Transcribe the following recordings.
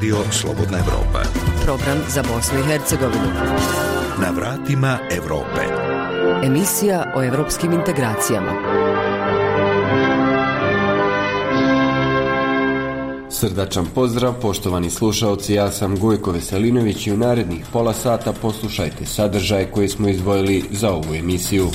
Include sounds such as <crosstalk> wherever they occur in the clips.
Radio Slobodna Evropa. Program za Bosnu i Hercegovinu. Na vratima Evrope. Emisija o evropskim integracijama. Srdačan pozdrav, poštovani slušalci, ja sam Gojko Veselinović i u narednih pola sata poslušajte sadržaje koje smo izdvojili za ovu emisiju.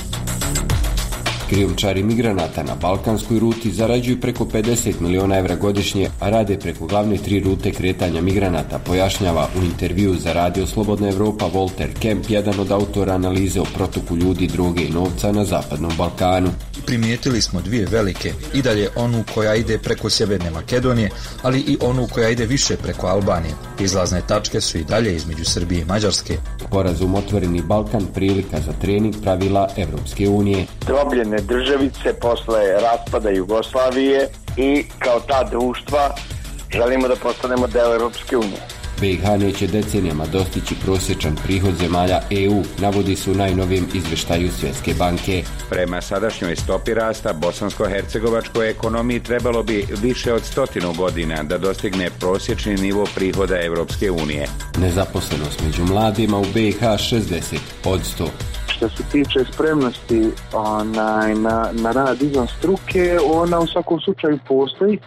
Krijumčari migranata na balkanskoj ruti zarađuju preko 50 miliona evra godišnje, a rade preko glavne tri rute kretanja migranata, pojašnjava u intervju za Radio Slobodna Evropa Walter Kemp, jedan od autora analize o protoku ljudi, droge i novca na Zapadnom Balkanu. Primijetili smo dvije velike, i dalje onu koja ide preko Sjeverne Makedonije, ali i onu koja ide više preko Albanije. Izlazne tačke su i dalje između Srbije i Mađarske. Porazum Otvoreni Balkan prilika za trening pravila Evropske unije. Drobljene državice posle raspada Jugoslavije i kao ta društva želimo da postanemo deo Europske unije. BiH neće decenijama dostići prosječan prihod zemalja EU, navodi se u najnovijem izveštaju Svjetske banke. Prema sadašnjoj stopi rasta bosansko-hercegovačkoj ekonomiji trebalo bi više od stotinu godina da dostigne prosječni nivo prihoda Europske unije. Nezaposlenost među mladima u BiH 60 od 100. Što se tiče spremnosti onaj, na, na rad izvan struke, ona u svakom slučaju postoji,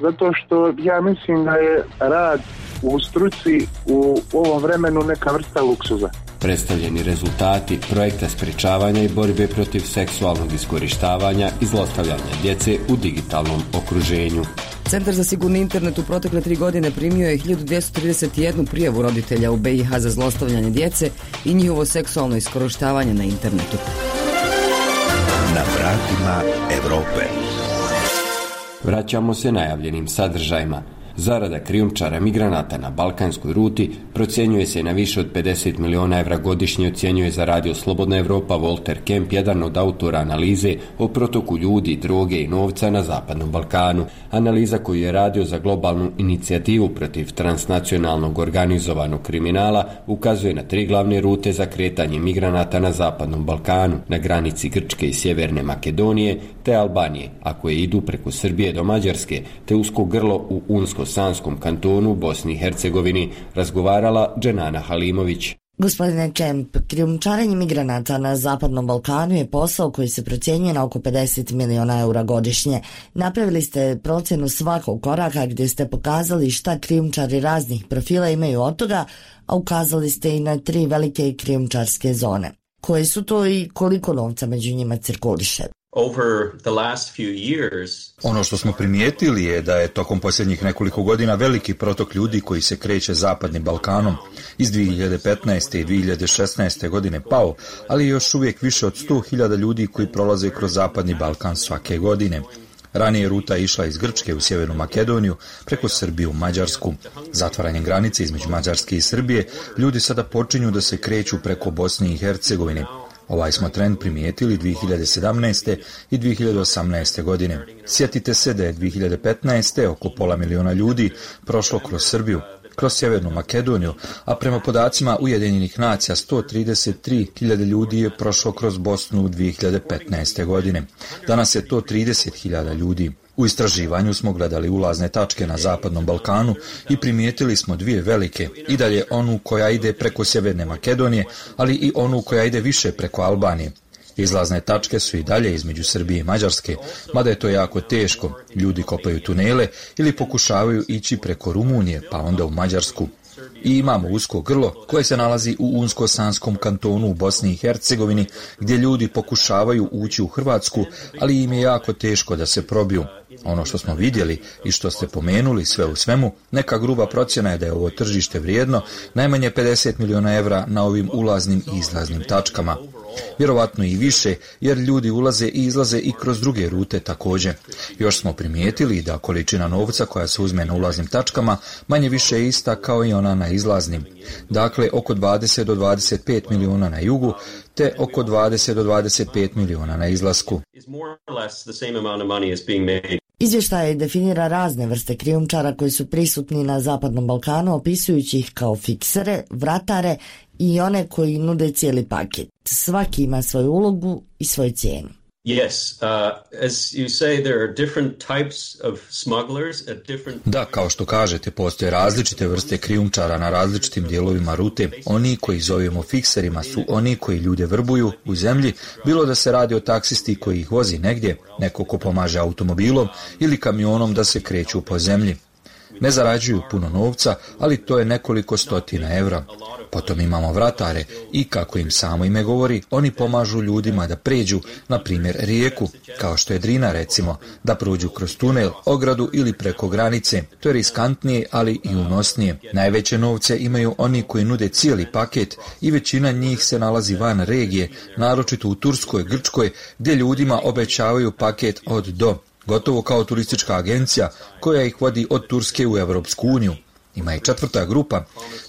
zato što ja mislim da je rad u struci u ovom vremenu neka vrsta luksuza. Predstavljeni rezultati projekta sprečavanja i borbe protiv seksualnog iskorištavanja i zlostavljanja djece u digitalnom okruženju. Centar za sigurni internet u protekle tri godine primio je 1231 prijavu roditelja u BiH za zlostavljanje djece i njihovo seksualno iskorištavanje na internetu. Na vratima Evrope. Vraćamo se najavljenim sadržajima. Zarada krijumčara migranata na balkanskoj ruti procjenjuje se na više od 50 miliona evra godišnje ocjenjuje za radio Slobodna Evropa Walter Kemp, jedan od autora analize o protoku ljudi, droge i novca na Zapadnom Balkanu. Analiza koju je radio za globalnu inicijativu protiv transnacionalnog organizovanog kriminala ukazuje na tri glavne rute za kretanje migranata na Zapadnom Balkanu, na granici Grčke i Sjeverne Makedonije te Albanije, a koje idu preko Srbije do Mađarske, te usko grlo u Unsko-Sanskom kantonu Bosni i Hercegovini, razgovarala Dženana Halimović. Gospodine Kemp, krijumčarenje migranata na Zapadnom Balkanu je posao koji se procjenjuje na oko 50 miliona eura godišnje. Napravili ste procjenu svakog koraka gdje ste pokazali šta krijumčari raznih profila imaju od toga, a ukazali ste i na tri velike krijumčarske zone. Koje su to i koliko novca među njima cirkuliše? Ono što smo primijetili je da je tokom posljednjih nekoliko godina veliki protok ljudi koji se kreće zapadnim Balkanom iz 2015. i 2016. godine pao, ali još uvijek više od 100.000 ljudi koji prolaze kroz zapadni Balkan svake godine. Ranije ruta išla iz Grčke u Sjevernu Makedoniju preko Srbiju u Mađarsku. Zatvaranjem granice između Mađarske i Srbije ljudi sada počinju da se kreću preko Bosne i Hercegovine. Ovaj smo trend primijetili 2017. i 2018. godine. Sjetite se da je 2015. oko pola miliona ljudi prošlo kroz Srbiju, kroz Sjevernu Makedoniju, a prema podacima Ujedinjenih nacija 133.000 ljudi je prošlo kroz Bosnu u 2015. godine. Danas je to 30.000 ljudi. U istraživanju smo gledali ulazne tačke na Zapadnom Balkanu i primijetili smo dvije velike, i dalje onu koja ide preko Sjeverne Makedonije, ali i onu koja ide više preko Albanije. Izlazne tačke su i dalje između Srbije i Mađarske, mada je to jako teško. Ljudi kopaju tunele ili pokušavaju ići preko Rumunije, pa onda u Mađarsku. I imamo usko grlo koje se nalazi u Unsko-Sanskom kantonu u Bosni i Hercegovini, gdje ljudi pokušavaju ući u Hrvatsku, ali im je jako teško da se probiju. Ono što smo vidjeli i što ste pomenuli sve u svemu, neka gruba procjena je da je ovo tržište vrijedno najmanje 50 miliona evra na ovim ulaznim i izlaznim tačkama. Vjerovatno i više, jer ljudi ulaze i izlaze i kroz druge rute također. Još smo primijetili da količina novca koja se uzme na ulaznim tačkama manje više je ista kao i ona na izlaznim. Dakle, oko 20 do 25 milijuna na jugu, te oko 20 do 25 milijuna na izlasku. Izvještaj definira razne vrste krijumčara koji su prisutni na Zapadnom Balkanu, opisujući ih kao fiksere, vratare i one koji nude cijeli paket. Svaki ima svoju ulogu i svoju cijenu. Da, kao što kažete, postoje različite vrste krijumčara na različitim dijelovima rute. Oni koji zovemo fikserima su oni koji ljude vrbuju u zemlji, bilo da se radi o taksisti koji ih vozi negdje, neko ko pomaže automobilom ili kamionom da se kreću po zemlji. Ne zarađuju puno novca, ali to je nekoliko stotina evra. Potom imamo vratare i, kako im samo ime govori, oni pomažu ljudima da pređu, na primjer, rijeku, kao što je Drina recimo, da prođu kroz tunel, ogradu ili preko granice. To je riskantnije, ali i unosnije. Najveće novce imaju oni koji nude cijeli paket i većina njih se nalazi van regije, naročito u Turskoj, Grčkoj, gdje ljudima obećavaju paket od do gotovo kao turistička agencija koja ih vodi od Turske u Europsku uniju. Ima i četvrta grupa,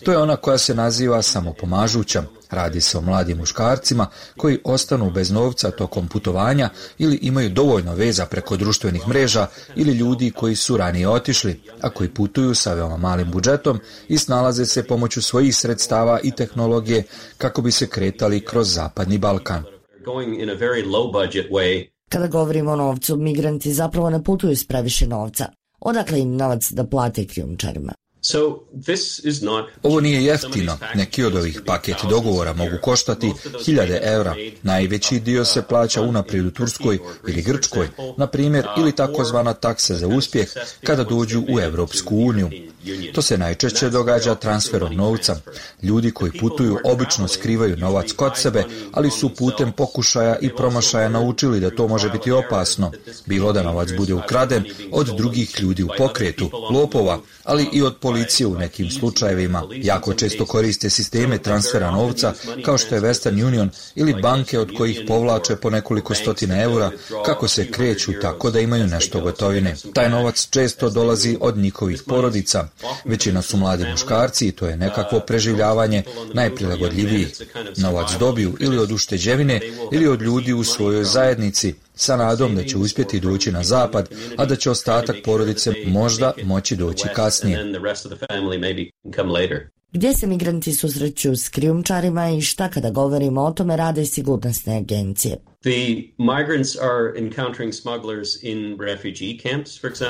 to je ona koja se naziva samopomažuća. Radi se o mladim muškarcima koji ostanu bez novca tokom putovanja ili imaju dovoljno veza preko društvenih mreža ili ljudi koji su ranije otišli, a koji putuju sa veoma malim budžetom i snalaze se pomoću svojih sredstava i tehnologije kako bi se kretali kroz Zapadni Balkan. Kada govorimo o novcu, migranti zapravo ne putuju s previše novca. Odakle im novac da plate krijumčarima? Ovo nije jeftino. Neki od ovih paket dogovora mogu koštati hiljade eura. Najveći dio se plaća unaprijed u Turskoj ili Grčkoj, na primjer, ili takozvana taksa za uspjeh kada dođu u Europsku uniju. To se najčešće događa transferom novca. Ljudi koji putuju obično skrivaju novac kod sebe, ali su putem pokušaja i promašaja naučili da to može biti opasno. Bilo da novac bude ukraden od drugih ljudi u pokretu, lopova, ali i od policije u nekim slučajevima. Jako često koriste sisteme transfera novca kao što je Western Union ili banke od kojih povlače po nekoliko stotina eura kako se kreću tako da imaju nešto gotovine. Taj novac često dolazi od njihovih porodica. Većina su mladi muškarci i to je nekakvo preživljavanje najprilagodljivijih. Novac dobiju ili od ušteđevine ili od ljudi u svojoj zajednici sa nadom da će uspjeti doći na zapad, a da će ostatak porodice možda moći doći kasnije. Gdje se migranti susreću s krijumčarima i šta kada govorimo o tome rade sigurnosne agencije?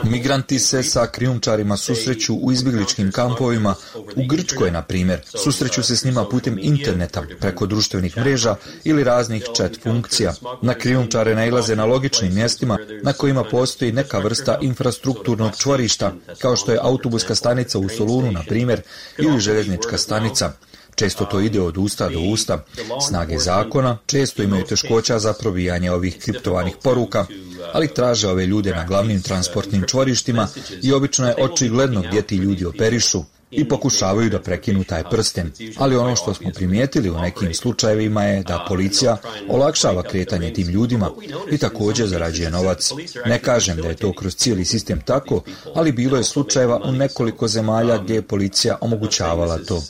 Migranti se sa krijumčarima susreću u izbjegličkim kampovima, u Grčkoj, na primjer. Susreću se s njima putem interneta, preko društvenih mreža ili raznih chat funkcija. Na krijumčare nailaze na logičnim mjestima na kojima postoji neka vrsta infrastrukturnog čvorišta, kao što je autobuska stanica u Solunu, na primjer, ili željeznička stanica. Često to ide od usta do usta. Snage zakona često imaju teškoća za probijanje ovih kriptovanih poruka, ali traže ove ljude na glavnim transportnim čvorištima i obično je očigledno gdje ti ljudi operišu i pokušavaju da prekinu taj prsten. Ali ono što smo primijetili u nekim slučajevima je da policija olakšava kretanje tim ljudima i također zarađuje novac. Ne kažem da je to kroz cijeli sistem tako, ali bilo je slučajeva u nekoliko zemalja gdje je policija omogućavala to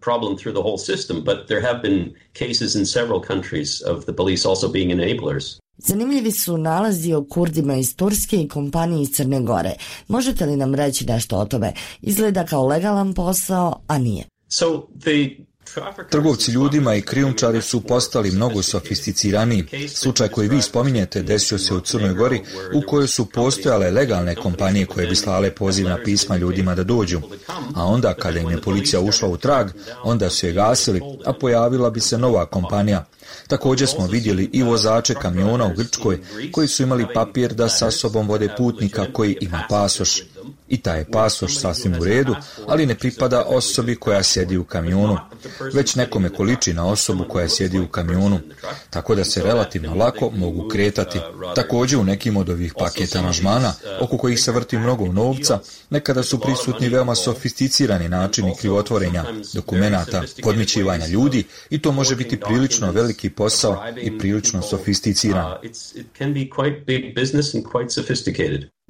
problem through the whole system, but there have been cases in several countries of the police also being enablers. Zanimljivi su nalazi o Kurdima iz Turske i kompaniji iz Crne Gore. Možete li nam reći nešto o tome? Izgleda kao legalan posao, a nije. So the Trgovci ljudima i krijumčari su postali mnogo sofisticiraniji. Slučaj koji vi spominjete desio se u Crnoj Gori u kojoj su postojale legalne kompanije koje bi slale pozivna pisma ljudima da dođu. A onda kada im je policija ušla u trag, onda su je gasili, a pojavila bi se nova kompanija. Također smo vidjeli i vozače kamiona u Grčkoj koji su imali papir da sa sobom vode putnika koji ima pasoš. I taj je pasoš sasvim u redu, ali ne pripada osobi koja sjedi u kamionu, već nekome količi na osobu koja sjedi u kamionu, tako da se relativno lako mogu kretati. Također u nekim od ovih paketa nažmana, oko kojih se vrti mnogo novca, nekada su prisutni veoma sofisticirani načini krivotvorenja dokumenata, podmićivanja ljudi i to može biti prilično veliki posao i prilično sofisticiran.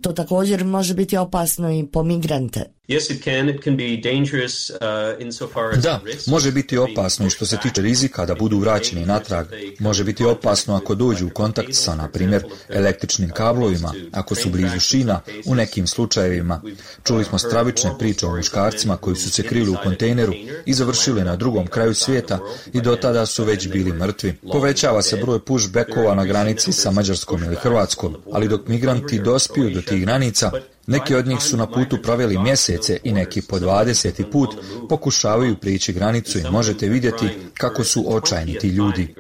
To također može biti opasno i po migrante. Yes, it can. It can be dangerous uh, Da, risk. može biti opasno i što se tiče rizika da budu vraćeni natrag. Može biti opasno ako dođu u kontakt sa, na primjer, električnim kablovima, ako su blizu šina, u nekim slučajevima. Čuli smo stravične priče o muškarcima koji su se krili u kontejneru i završili na drugom kraju svijeta i do tada su već bili mrtvi. Povećava se broj pushbackova na granici sa Mađarskom ili Hrvatskom, ali dok migranti dospiju do tih granica, neki od njih su na putu proveli mjesece i neki po 20. put pokušavaju prići granicu i možete vidjeti kako su očajni ti ljudi.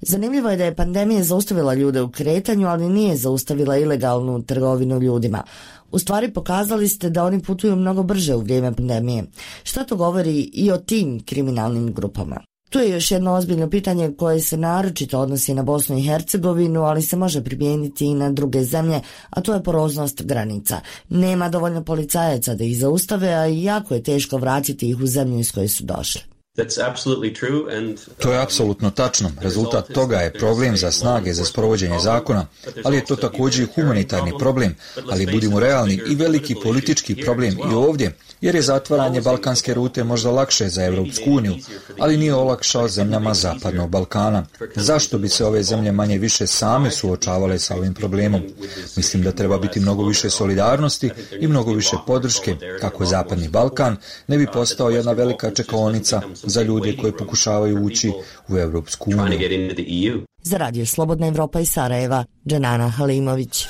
Zanimljivo je da je pandemija zaustavila ljude u kretanju, ali nije zaustavila ilegalnu trgovinu ljudima. U stvari pokazali ste da oni putuju mnogo brže u vrijeme pandemije. Šta to govori i o tim kriminalnim grupama? Tu je još jedno ozbiljno pitanje koje se naročito odnosi na Bosnu i Hercegovinu, ali se može primijeniti i na druge zemlje, a to je poroznost granica. Nema dovoljno policajaca da ih zaustave, a jako je teško vratiti ih u zemlju iz koje su došli. That's absolutely true, and To je apsolutno tačno. Rezultat toga je problem za snage za sprovođenje zakona, ali je to također i humanitarni problem, ali budimo realni i veliki politički problem i ovdje, jer je zatvaranje balkanske rute možda lakše za Europsku uniju, ali nije olakšao zemljama Zapadnog Balkana. Zašto bi se ove zemlje manje više same suočavale sa ovim problemom? Mislim da treba biti mnogo više solidarnosti i mnogo više podrške, kako Zapadni Balkan ne bi postao jedna velika čekaonica za ljude koji pokušavaju ući u Europsku uniju. EU. Za radio Slobodna Evropa iz Sarajeva, Džanana Halimović.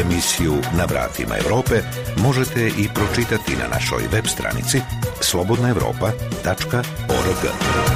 Emisiju Na vratima Europe možete i pročitati na našoj web stranici slobodnaevropa.org.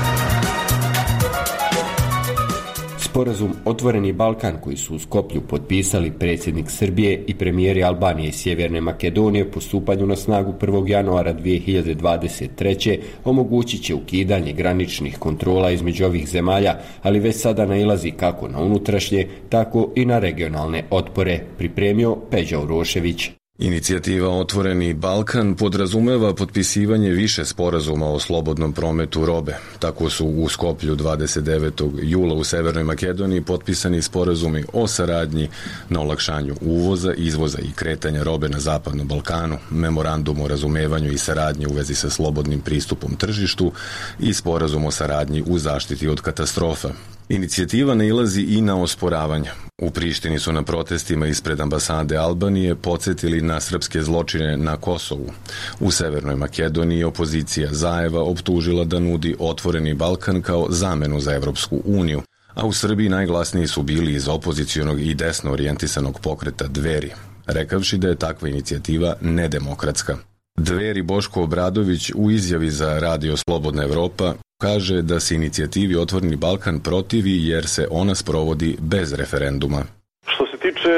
Sporazum Otvoreni Balkan koji su u Skoplju potpisali predsjednik Srbije i premijeri Albanije i Sjeverne Makedonije po stupanju na snagu 1. januara 2023. omogućit će ukidanje graničnih kontrola između ovih zemalja, ali već sada nailazi kako na unutrašnje, tako i na regionalne otpore, pripremio Peđa Urošević. Inicijativa Otvoreni Balkan podrazumeva potpisivanje više sporazuma o slobodnom prometu robe. Tako su u Skoplju 29. jula u Severnoj Makedoniji potpisani sporazumi o saradnji na olakšanju uvoza, izvoza i kretanja robe na Zapadnom Balkanu, memorandum o razumevanju i saradnji u vezi sa slobodnim pristupom tržištu i sporazum o saradnji u zaštiti od katastrofa. Inicijativa nailazi i na osporavanja. U Prištini su na protestima ispred ambasade Albanije podsjetili na srpske zločine na Kosovu. U Severnoj Makedoniji opozicija Zajeva optužila da nudi otvoreni Balkan kao zamenu za Evropsku uniju, a u Srbiji najglasniji su bili iz opozicijonog i desno orijentisanog pokreta Dveri, rekavši da je takva inicijativa nedemokratska. Dveri Boško Obradović u izjavi za Radio Slobodna Evropa kaže da se inicijativi Otvoreni Balkan protivi jer se ona sprovodi bez referenduma. Što se tiče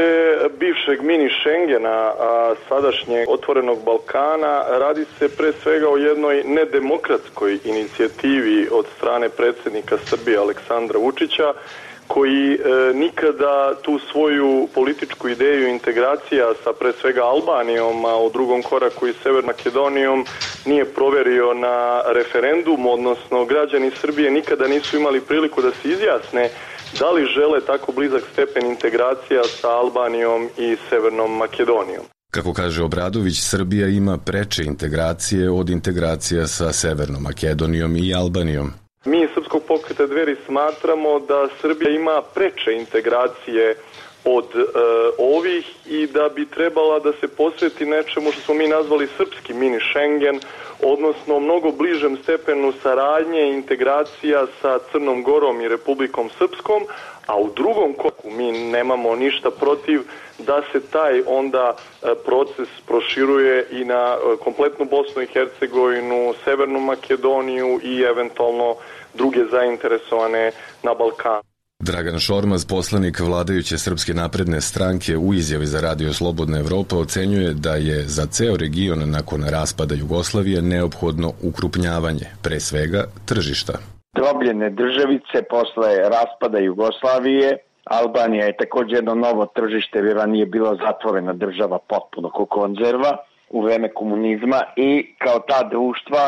bivšeg mini Schengena, a sadašnjeg otvorenog Balkana, radi se pre svega o jednoj nedemokratskoj inicijativi od strane predsjednika Srbije Aleksandra Vučića, koji e, nikada tu svoju političku ideju integracija sa pre svega Albanijom, a u drugom koraku i Sever Makedonijom nije proverio na referendum, odnosno građani Srbije nikada nisu imali priliku da se izjasne da li žele tako blizak stepen integracija sa Albanijom i Severnom Makedonijom. Kako kaže Obradović, Srbija ima preče integracije od integracija sa Severnom Makedonijom i Albanijom. Mi iz Srpskog pokreta dveri smatramo da Srbija ima preče integracije od e, ovih i da bi trebala da se posveti nečemu što smo mi nazvali srpski mini Schengen, odnosno mnogo bližem stepenu saradnje i integracija sa Crnom Gorom i Republikom Srpskom, a u drugom koku mi nemamo ništa protiv da se taj onda e, proces proširuje i na e, kompletnu Bosnu i Hercegovinu, Severnu Makedoniju i eventualno druge zainteresovane na Balkanu. Dragan Šormaz, poslanik vladajuće Srpske napredne stranke u izjavi za Radio Slobodna Evropa ocenjuje da je za ceo region nakon raspada Jugoslavije neophodno ukrupnjavanje, pre svega tržišta. Drobljene državice posle raspada Jugoslavije, Albanija je također jedno novo tržište, jer ranije bila zatvorena država potpuno ko konzerva u vreme komunizma i kao ta društva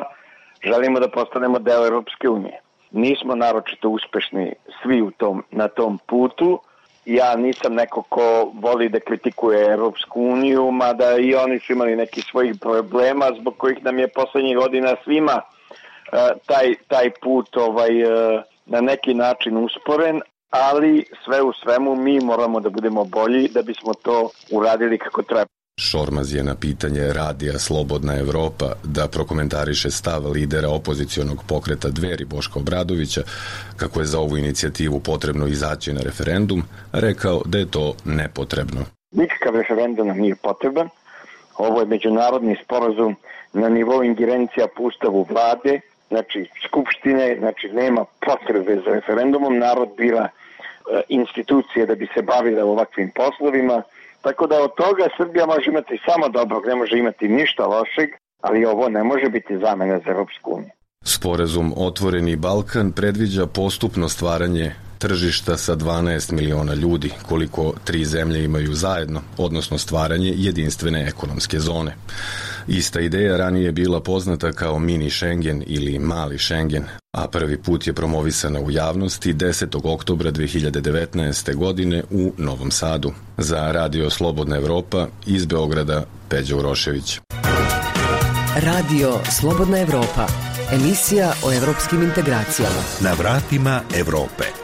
želimo da postanemo deo Europske unije. Nismo naročito uspešni svi u tom, na tom putu ja nisam neko ko voli da kritikuje Europsku uniju, mada i oni su imali neki svojih problema zbog kojih nam je poslednjih godina svima uh, taj, taj put ovaj, uh, na neki način usporen, ali sve u svemu mi moramo da budemo bolji da bismo to uradili kako treba. Šormaz je na pitanje radija Slobodna Evropa da prokomentariše stav lidera opozicionog pokreta Dveri Boška Obradovića kako je za ovu inicijativu potrebno izaći na referendum, rekao da je to nepotrebno. Nikakav referendum nam nije potreban. Ovo je međunarodni sporazum na nivou ingerencija po ustavu vlade, znači skupštine, znači nema potrebe za referendumom, narod bira e, institucije da bi se bavila ovakvim poslovima, Tako da od toga Srbija može imati samo dobrog, ne može imati ništa lošeg, ali ovo ne može biti zamena za Europsku uniju. Sporezum Otvoreni Balkan predviđa postupno stvaranje tržišta sa 12 miliona ljudi, koliko tri zemlje imaju zajedno, odnosno stvaranje jedinstvene ekonomske zone. Ista ideja ranije je bila poznata kao mini Schengen ili mali Schengen, a prvi put je promovisana u javnosti 10. oktobra 2019. godine u Novom Sadu. Za Radio Slobodna Evropa iz Beograda Peđa Urošević. Radio Slobodna Evropa. Emisija o evropskim integracijama. Na vratima Evrope.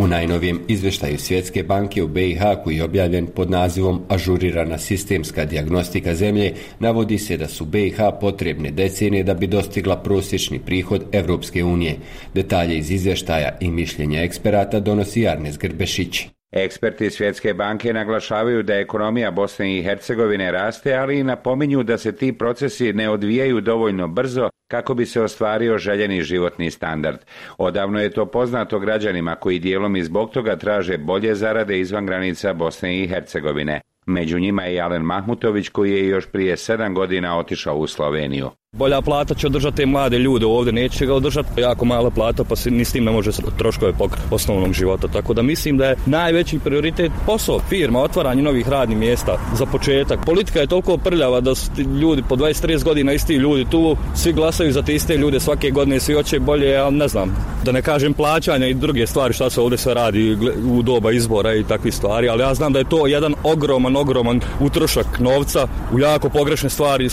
U najnovijem izveštaju Svjetske banke u BiH koji je objavljen pod nazivom Ažurirana sistemska diagnostika zemlje, navodi se da su BiH potrebne decenije da bi dostigla prosječni prihod Evropske unije. Detalje iz izveštaja i mišljenja eksperata donosi Arnes Grbešić. Eksperti Svjetske banke naglašavaju da ekonomija Bosne i Hercegovine raste, ali i napominju da se ti procesi ne odvijaju dovoljno brzo kako bi se ostvario željeni životni standard. Odavno je to poznato građanima koji dijelom i zbog toga traže bolje zarade izvan granica Bosne i Hercegovine. Među njima je Alen Mahmutović koji je još prije sedam godina otišao u Sloveniju. Bolja plata će održati mlade ljude ovde, neće ga održati jako mala plata, pa se ni s tim ne može troškove pokriti osnovnog života. Tako da mislim da je najveći prioritet posao, firma, otvaranje novih radnih mjesta za početak. Politika je toliko prljava da su ljudi po 20-30 godina isti ljudi tu, svi glasaju za te iste ljude svake godine, svi hoće bolje, ali ne znam, da ne kažem plaćanja i druge stvari šta se ovde sve radi u doba izbora i takvih stvari, ali ja znam da je to jedan ogroman, ogroman utrošak novca u jako pogrešne stvari.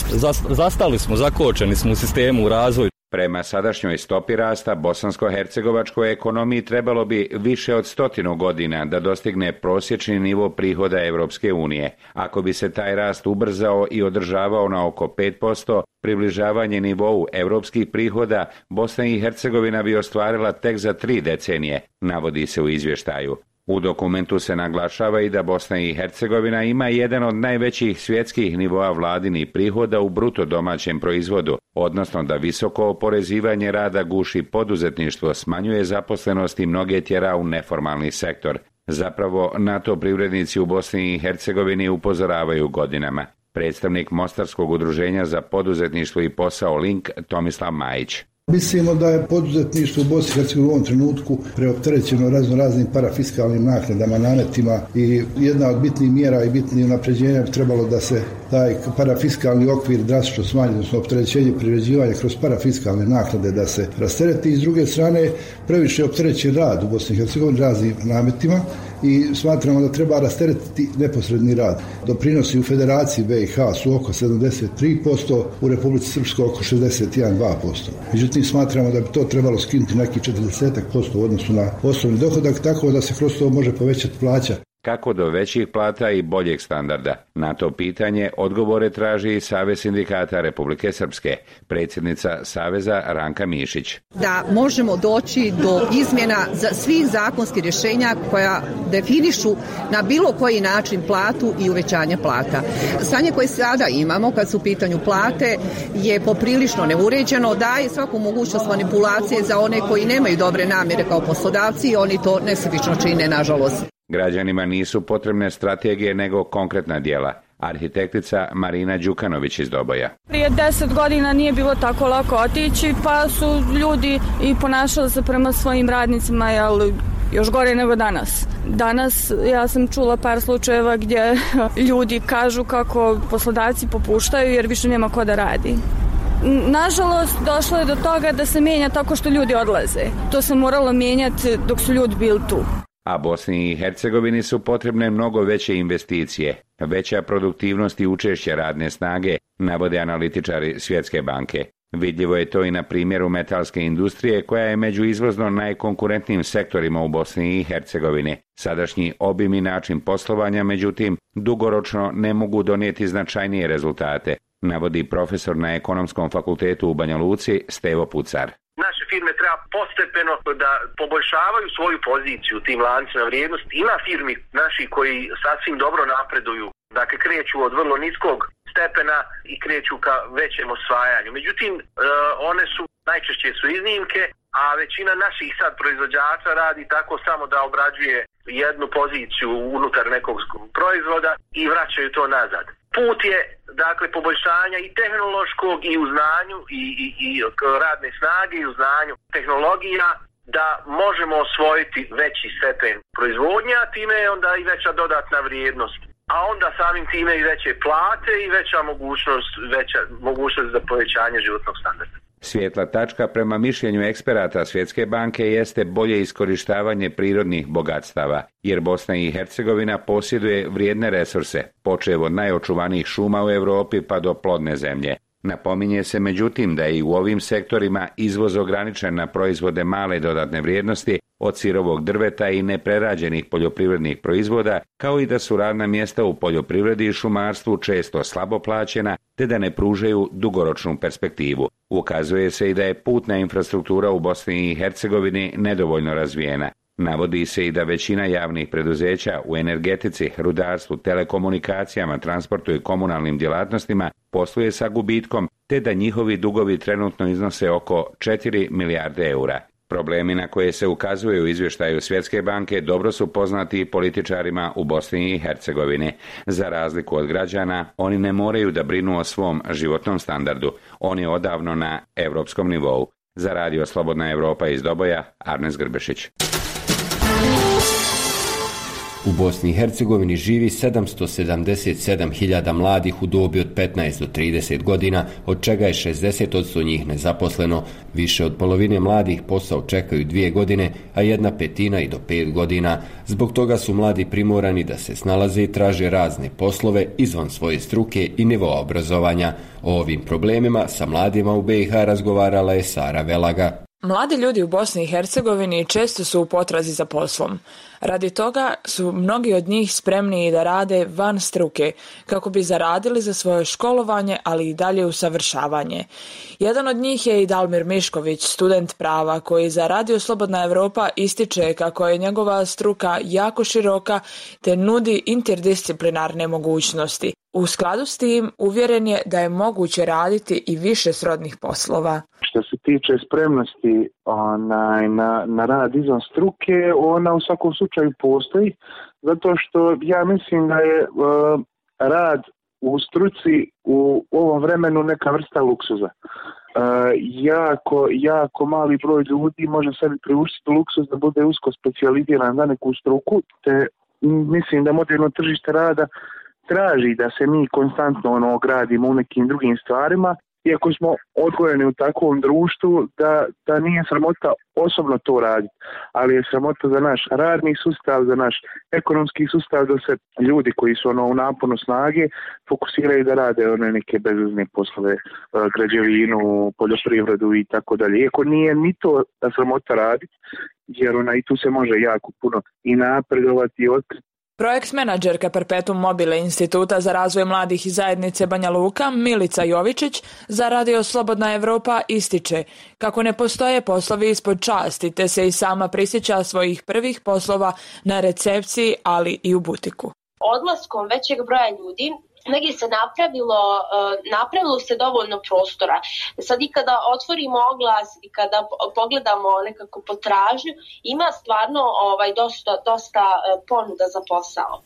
Zastali smo, zako suočeni smo u sistemu u razvoju. Prema sadašnjoj stopi rasta, bosansko-hercegovačkoj ekonomiji trebalo bi više od stotinu godina da dostigne prosječni nivo prihoda Evropske unije. Ako bi se taj rast ubrzao i održavao na oko 5%, približavanje nivou evropskih prihoda, Bosna i Hercegovina bi ostvarila tek za tri decenije, navodi se u izvještaju. U dokumentu se naglašava i da Bosna i Hercegovina ima jedan od najvećih svjetskih nivoa vladinih prihoda u bruto domaćem proizvodu, odnosno da visoko oporezivanje rada guši poduzetništvo, smanjuje zaposlenost i mnoge tjera u neformalni sektor. Zapravo, NATO privrednici u Bosni i Hercegovini upozoravaju godinama. Predstavnik Mostarskog udruženja za poduzetništvo i posao Link Tomislav Majić. Mislimo da je poduzetništvo u Bosni i Hercegovini u ovom trenutku preopterećeno razno raznim parafiskalnim naknadama, nametima i jedna od bitnih mjera i bitnih napređenja bi trebalo da se taj parafiskalni okvir drastično smanji, odnosno opterećenje priređivanja kroz parafiskalne naknade da se rastereti i s druge strane previše opterećen rad u Bosni i Hercegovini raznim nametima i smatramo da treba rasteretiti neposredni rad. Doprinosi u Federaciji BiH su oko 73%, u Republici Srpskoj oko 61,2%. Međutim, smatramo da bi to trebalo skinuti neki 40% u odnosu na osnovni dohodak, tako da se kroz to može povećati plaća kako do većih plata i boljeg standarda. Na to pitanje odgovore traži i Savez sindikata Republike Srpske, predsjednica Saveza Ranka Mišić. Da možemo doći do izmjena za svih zakonskih rješenja koja definišu na bilo koji način platu i uvećanje plata. Stanje koje sada imamo kad su u pitanju plate je poprilično neuređeno, daje svaku mogućnost manipulacije za one koji nemaju dobre namjere kao poslodavci i oni to nesebično čine, nažalost. Građanima nisu potrebne strategije nego konkretna dijela. Arhitektica Marina Đukanović iz Doboja. Prije deset godina nije bilo tako lako otići, pa su ljudi i ponašali se prema svojim radnicima, jel, još gore nego danas. Danas ja sam čula par slučajeva gdje <laughs> ljudi kažu kako poslodavci popuštaju jer više nema ko da radi. Nažalost, došlo je do toga da se mijenja tako što ljudi odlaze. To se moralo mijenjati dok su ljudi bili tu. A Bosni i Hercegovini su potrebne mnogo veće investicije, veća produktivnost i učešće radne snage, navode analitičari Svjetske banke. Vidljivo je to i na primjeru metalske industrije koja je među izvozno najkonkurentnijim sektorima u Bosni i Hercegovini. Sadašnji obim i način poslovanja, međutim, dugoročno ne mogu donijeti značajnije rezultate, navodi profesor na Ekonomskom fakultetu u Banja Luci Stevo Pucar naše firme treba postepeno da poboljšavaju svoju poziciju u tim lancima vrijednosti. Ima firmi naši koji sasvim dobro napreduju, dakle kreću od vrlo niskog stepena i kreću ka većem osvajanju. Međutim, e, one su najčešće su iznimke, a većina naših sad proizvođača radi tako samo da obrađuje jednu poziciju unutar nekog proizvoda i vraćaju to nazad. Put je dakle poboljšanja i tehnološkog i u znanju i, i, i radne snage i u znanju tehnologija da možemo osvojiti veći stepen proizvodnja, a time je onda i veća dodatna vrijednost a onda samim time i veće plate i veća mogućnost, veća mogućnost za povećanje životnog standarda. Svijetla tačka prema mišljenju eksperata Svjetske banke jeste bolje iskorištavanje prirodnih bogatstava, jer Bosna i Hercegovina posjeduje vrijedne resurse, počev od najočuvanijih šuma u Europi pa do plodne zemlje. Napominje se međutim da je i u ovim sektorima izvoz ograničen na proizvode male dodatne vrijednosti od sirovog drveta i neprerađenih poljoprivrednih proizvoda, kao i da su radna mjesta u poljoprivredi i šumarstvu često slabo plaćena, te da ne pružaju dugoročnu perspektivu. Ukazuje se i da je putna infrastruktura u Bosni i Hercegovini nedovoljno razvijena. Navodi se i da većina javnih preduzeća u energetici, rudarstvu, telekomunikacijama, transportu i komunalnim djelatnostima posluje sa gubitkom, te da njihovi dugovi trenutno iznose oko 4 milijarde eura. Problemi na koje se ukazuje u izvještaju Svjetske banke dobro su poznati političarima u Bosni i Hercegovini. Za razliku od građana, oni ne moraju da brinu o svom životnom standardu. On je odavno na europskom nivou. Za radio Slobodna Europa iz Doboja, Arnes Grbešić. U Bosni i Hercegovini živi 777.000 mladih u dobi od 15 do 30 godina, od čega je 60% njih nezaposleno. Više od polovine mladih posao čekaju dvije godine, a jedna petina i do pet godina. Zbog toga su mladi primorani da se snalaze i traže razne poslove izvan svoje struke i nivoa obrazovanja. O ovim problemima sa mladima u BiH razgovarala je Sara Velaga. Mladi ljudi u Bosni i Hercegovini često su u potrazi za poslom. Radi toga su mnogi od njih spremni da rade van struke kako bi zaradili za svoje školovanje, ali i dalje usavršavanje. Jedan od njih je i Dalmir Mišković, student prava koji za Radio Slobodna Europa ističe kako je njegova struka jako široka te nudi interdisciplinarne mogućnosti. U skladu s tim uvjeren je da je moguće raditi i više srodnih poslova. Što se tiče spremnosti onaj, na, na rad izvan struke, ona u svakom slučaju postoji, zato što ja mislim da je uh, rad u struci u ovom vremenu neka vrsta luksuza. Uh, jako, jako mali broj ljudi može sebi priuštiti luksuz da bude usko specijaliziran za neku struku, te mislim da moderno tržište rada traži da se mi konstantno ono gradimo u nekim drugim stvarima iako smo odgojeni u takvom društvu da, da nije sramota osobno to raditi, ali je sramota za naš radni sustav, za naš ekonomski sustav da se ljudi koji su ono u naponu snage fokusiraju da rade one neke bezvezne poslove, e, građevinu, poljoprivredu i tako dalje. Iako nije ni to da sramota raditi, jer ona i tu se može jako puno i napredovati i otkriti Projekt menadžerka Perpetuum mobile Instituta za razvoj mladih i zajednice Banja Luka, Milica Jovičić, za Radio Slobodna Evropa ističe kako ne postoje poslovi ispod časti, te se i sama prisjeća svojih prvih poslova na recepciji, ali i u butiku. Odlaskom većeg broja ljudi negdje se napravilo, e, napravilo se dovoljno prostora. Sad i kada otvorimo oglas i kada pogledamo nekako potražnju, ima stvarno ovaj, dosta, dosta e, ponuda za posao.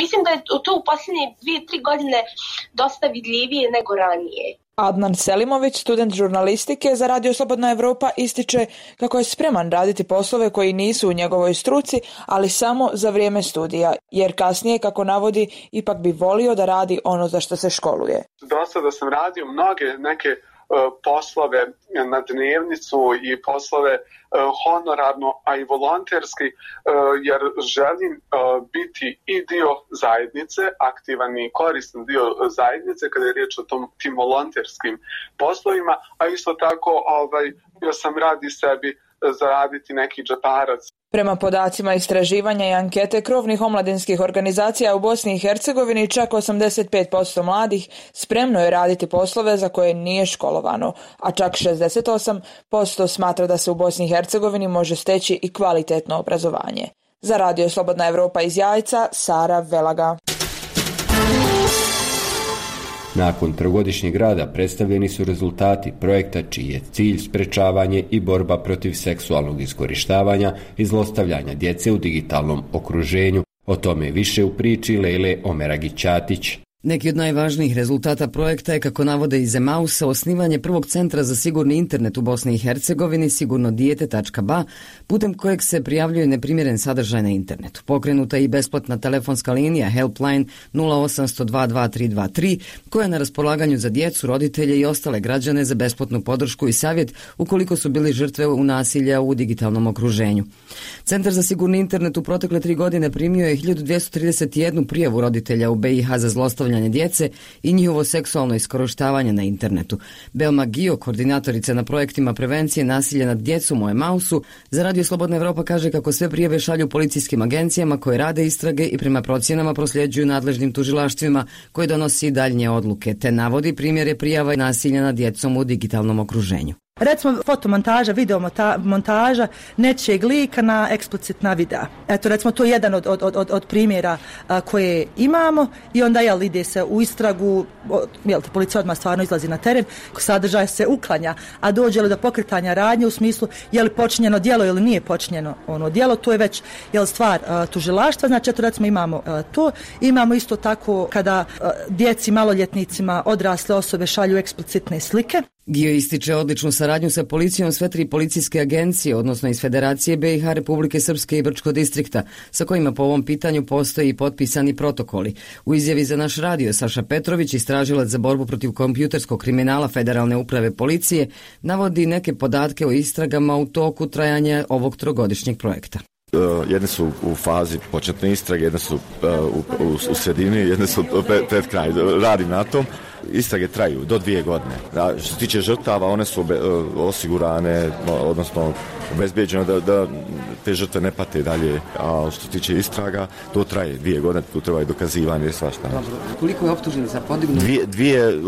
Mislim da je to u posljednje dvije, tri godine dosta vidljivije nego ranije. Adnan Selimović, student žurnalistike za Radio Slobodna Evropa, ističe kako je spreman raditi poslove koji nisu u njegovoj struci, ali samo za vrijeme studija, jer kasnije, kako navodi, ipak bi volio da radi ono za što se školuje. Do sada sam radio mnoge neke poslove na dnevnicu i poslove honorarno, a i volonterski, jer želim biti i dio zajednice, aktivan i koristan dio zajednice kada je riječ o tom, tim volonterskim poslovima, a isto tako ovaj, bio sam radi sebi zaraditi neki džeparac Prema podacima istraživanja i ankete krovnih omladinskih organizacija u Bosni i Hercegovini čak 85% mladih spremno je raditi poslove za koje nije školovano, a čak 68% smatra da se u Bosni i Hercegovini može steći i kvalitetno obrazovanje. Za Radio Slobodna Evropa iz Jajca, Sara Velaga. Nakon trogodišnjeg rada predstavljeni su rezultati projekta čiji je cilj sprečavanje i borba protiv seksualnog iskorištavanja i zlostavljanja djece u digitalnom okruženju. O tome više u priči Lele Omeragićatić. Neki od najvažnijih rezultata projekta je, kako navode iz Emausa, osnivanje prvog centra za sigurni internet u Bosni i Hercegovini, sigurnodijete.ba, putem kojeg se prijavljuje neprimjeren sadržaj na internetu. Pokrenuta je i besplatna telefonska linija Helpline 0800 koja je na raspolaganju za djecu, roditelje i ostale građane za besplatnu podršku i savjet ukoliko su bili žrtve u nasilja u digitalnom okruženju. Centar za sigurni internet u protekle tri godine primio je 1231 prijavu roditelja u BiH za zlostavljanje zlostavljanje djece i njihovo seksualno iskorištavanje na internetu. Belma Gio, koordinatorica na projektima prevencije nasilja nad djecom u Emausu, za Radio Slobodna Evropa kaže kako sve prijeve šalju policijskim agencijama koje rade istrage i prema procjenama prosljeđuju nadležnim tužilaštvima koje donosi daljnje odluke, te navodi primjere prijava nasilja nad djecom u digitalnom okruženju. Recimo fotomontaža, video montaža nečijeg lika na eksplicitna videa. Eto recimo to je jedan od, od, od, od primjera koje imamo i onda jel ide se u istragu, jel te policija odmah stvarno izlazi na teren, sadržaj se uklanja, a dođe li do pokretanja radnje u smislu je li počinjeno djelo ili nije počinjeno ono djelo, to je već jel stvar tužilaštva, znači eto recimo imamo to, imamo isto tako kada djeci maloljetnicima odrasle osobe šalju eksplicitne slike Gio ističe odličnu saradnju sa policijom sve tri policijske agencije, odnosno iz Federacije BiH, Republike Srpske i Brčko distrikta, sa kojima po ovom pitanju postoji i potpisani protokoli. U izjavi za naš radio Saša Petrović, istražilac za borbu protiv kompjuterskog kriminala Federalne uprave policije, navodi neke podatke o istragama u toku trajanja ovog trogodišnjeg projekta. Uh, jedne su u fazi početne istrage, jedne su uh, u, u, u sredini, jedne su pred, kraj. Radi na tom istrage traju do dvije godine. A što se tiče žrtava, one su e, osigurane, odnosno obezbijeđeno da, da te žrtve ne pate dalje, a što se tiče istraga, to traje dvije godine, tu treba i dokazivanje i svašta. Dobro. Koliko je optužnica podignuto? Dvije, dvije,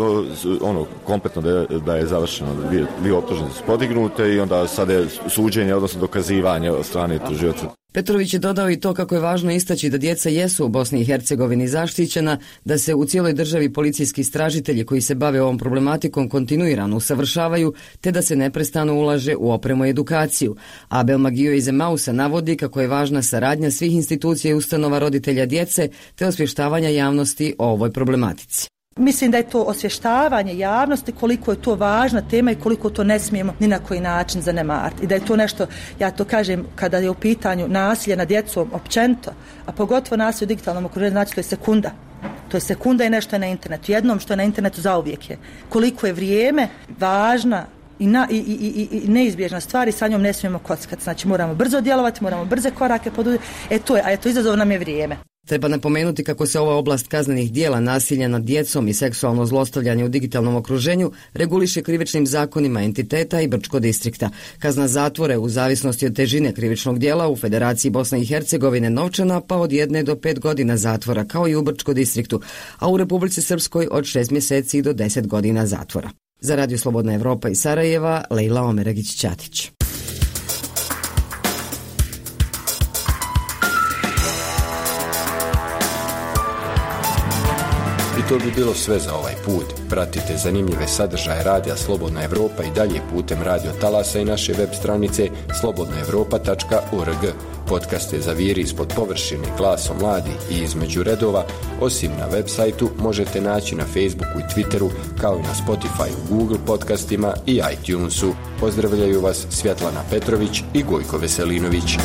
ono, kompletno da je, da je završeno, dvije, dvije optužnice su podignute i onda sada je suđenje, odnosno dokazivanje od strane tužioca. Petrović je dodao i to kako je važno istaći da djeca jesu u Bosni i Hercegovini zaštićena, da se u cijeloj državi policijski istražitelji koji se bave ovom problematikom kontinuirano usavršavaju, te da se neprestano ulaže u opremu i edukaciju. Abel Magio iz Emausa navodi kako je važna saradnja svih institucija i ustanova roditelja djece, te osvještavanja javnosti o ovoj problematici. Mislim da je to osvještavanje javnosti koliko je to važna tema i koliko to ne smijemo ni na koji način zanemariti. I da je to nešto, ja to kažem, kada je u pitanju nasilje nad djecom općenito, a pogotovo nasilje u digitalnom okruženju, znači to je sekunda. To je sekunda i nešto je na internetu. Jednom što je na internetu zauvijek je. Koliko je vrijeme važna i, na, i, i, i, neizbježna stvar i sa njom ne smijemo kockati. Znači moramo brzo djelovati, moramo brze korake poduzeti. E to je, a eto izazov nam je vrijeme. Treba napomenuti kako se ova oblast kaznenih dijela nasilja nad djecom i seksualno zlostavljanje u digitalnom okruženju reguliše krivičnim zakonima entiteta i Brčko distrikta. Kazna zatvore u zavisnosti od težine krivičnog dijela u Federaciji Bosne i Hercegovine novčana pa od jedne do pet godina zatvora kao i u Brčko distriktu, a u Republici Srpskoj od šest mjeseci do deset godina zatvora. Za Radio Slobodna Evropa i Sarajeva, Lejla Omeragić-Ćatić. to bi bilo sve za ovaj put. Pratite zanimljive sadržaje Radija Slobodna Evropa i dalje putem radio talasa i naše web stranice slobodnaevropa.org. Podcaste za viri ispod površine glasom mladi i između redova, osim na web sajtu, možete naći na Facebooku i Twitteru, kao i na Spotify, Google podcastima i iTunesu. Pozdravljaju vas Svjetlana Petrović i Gojko Veselinović.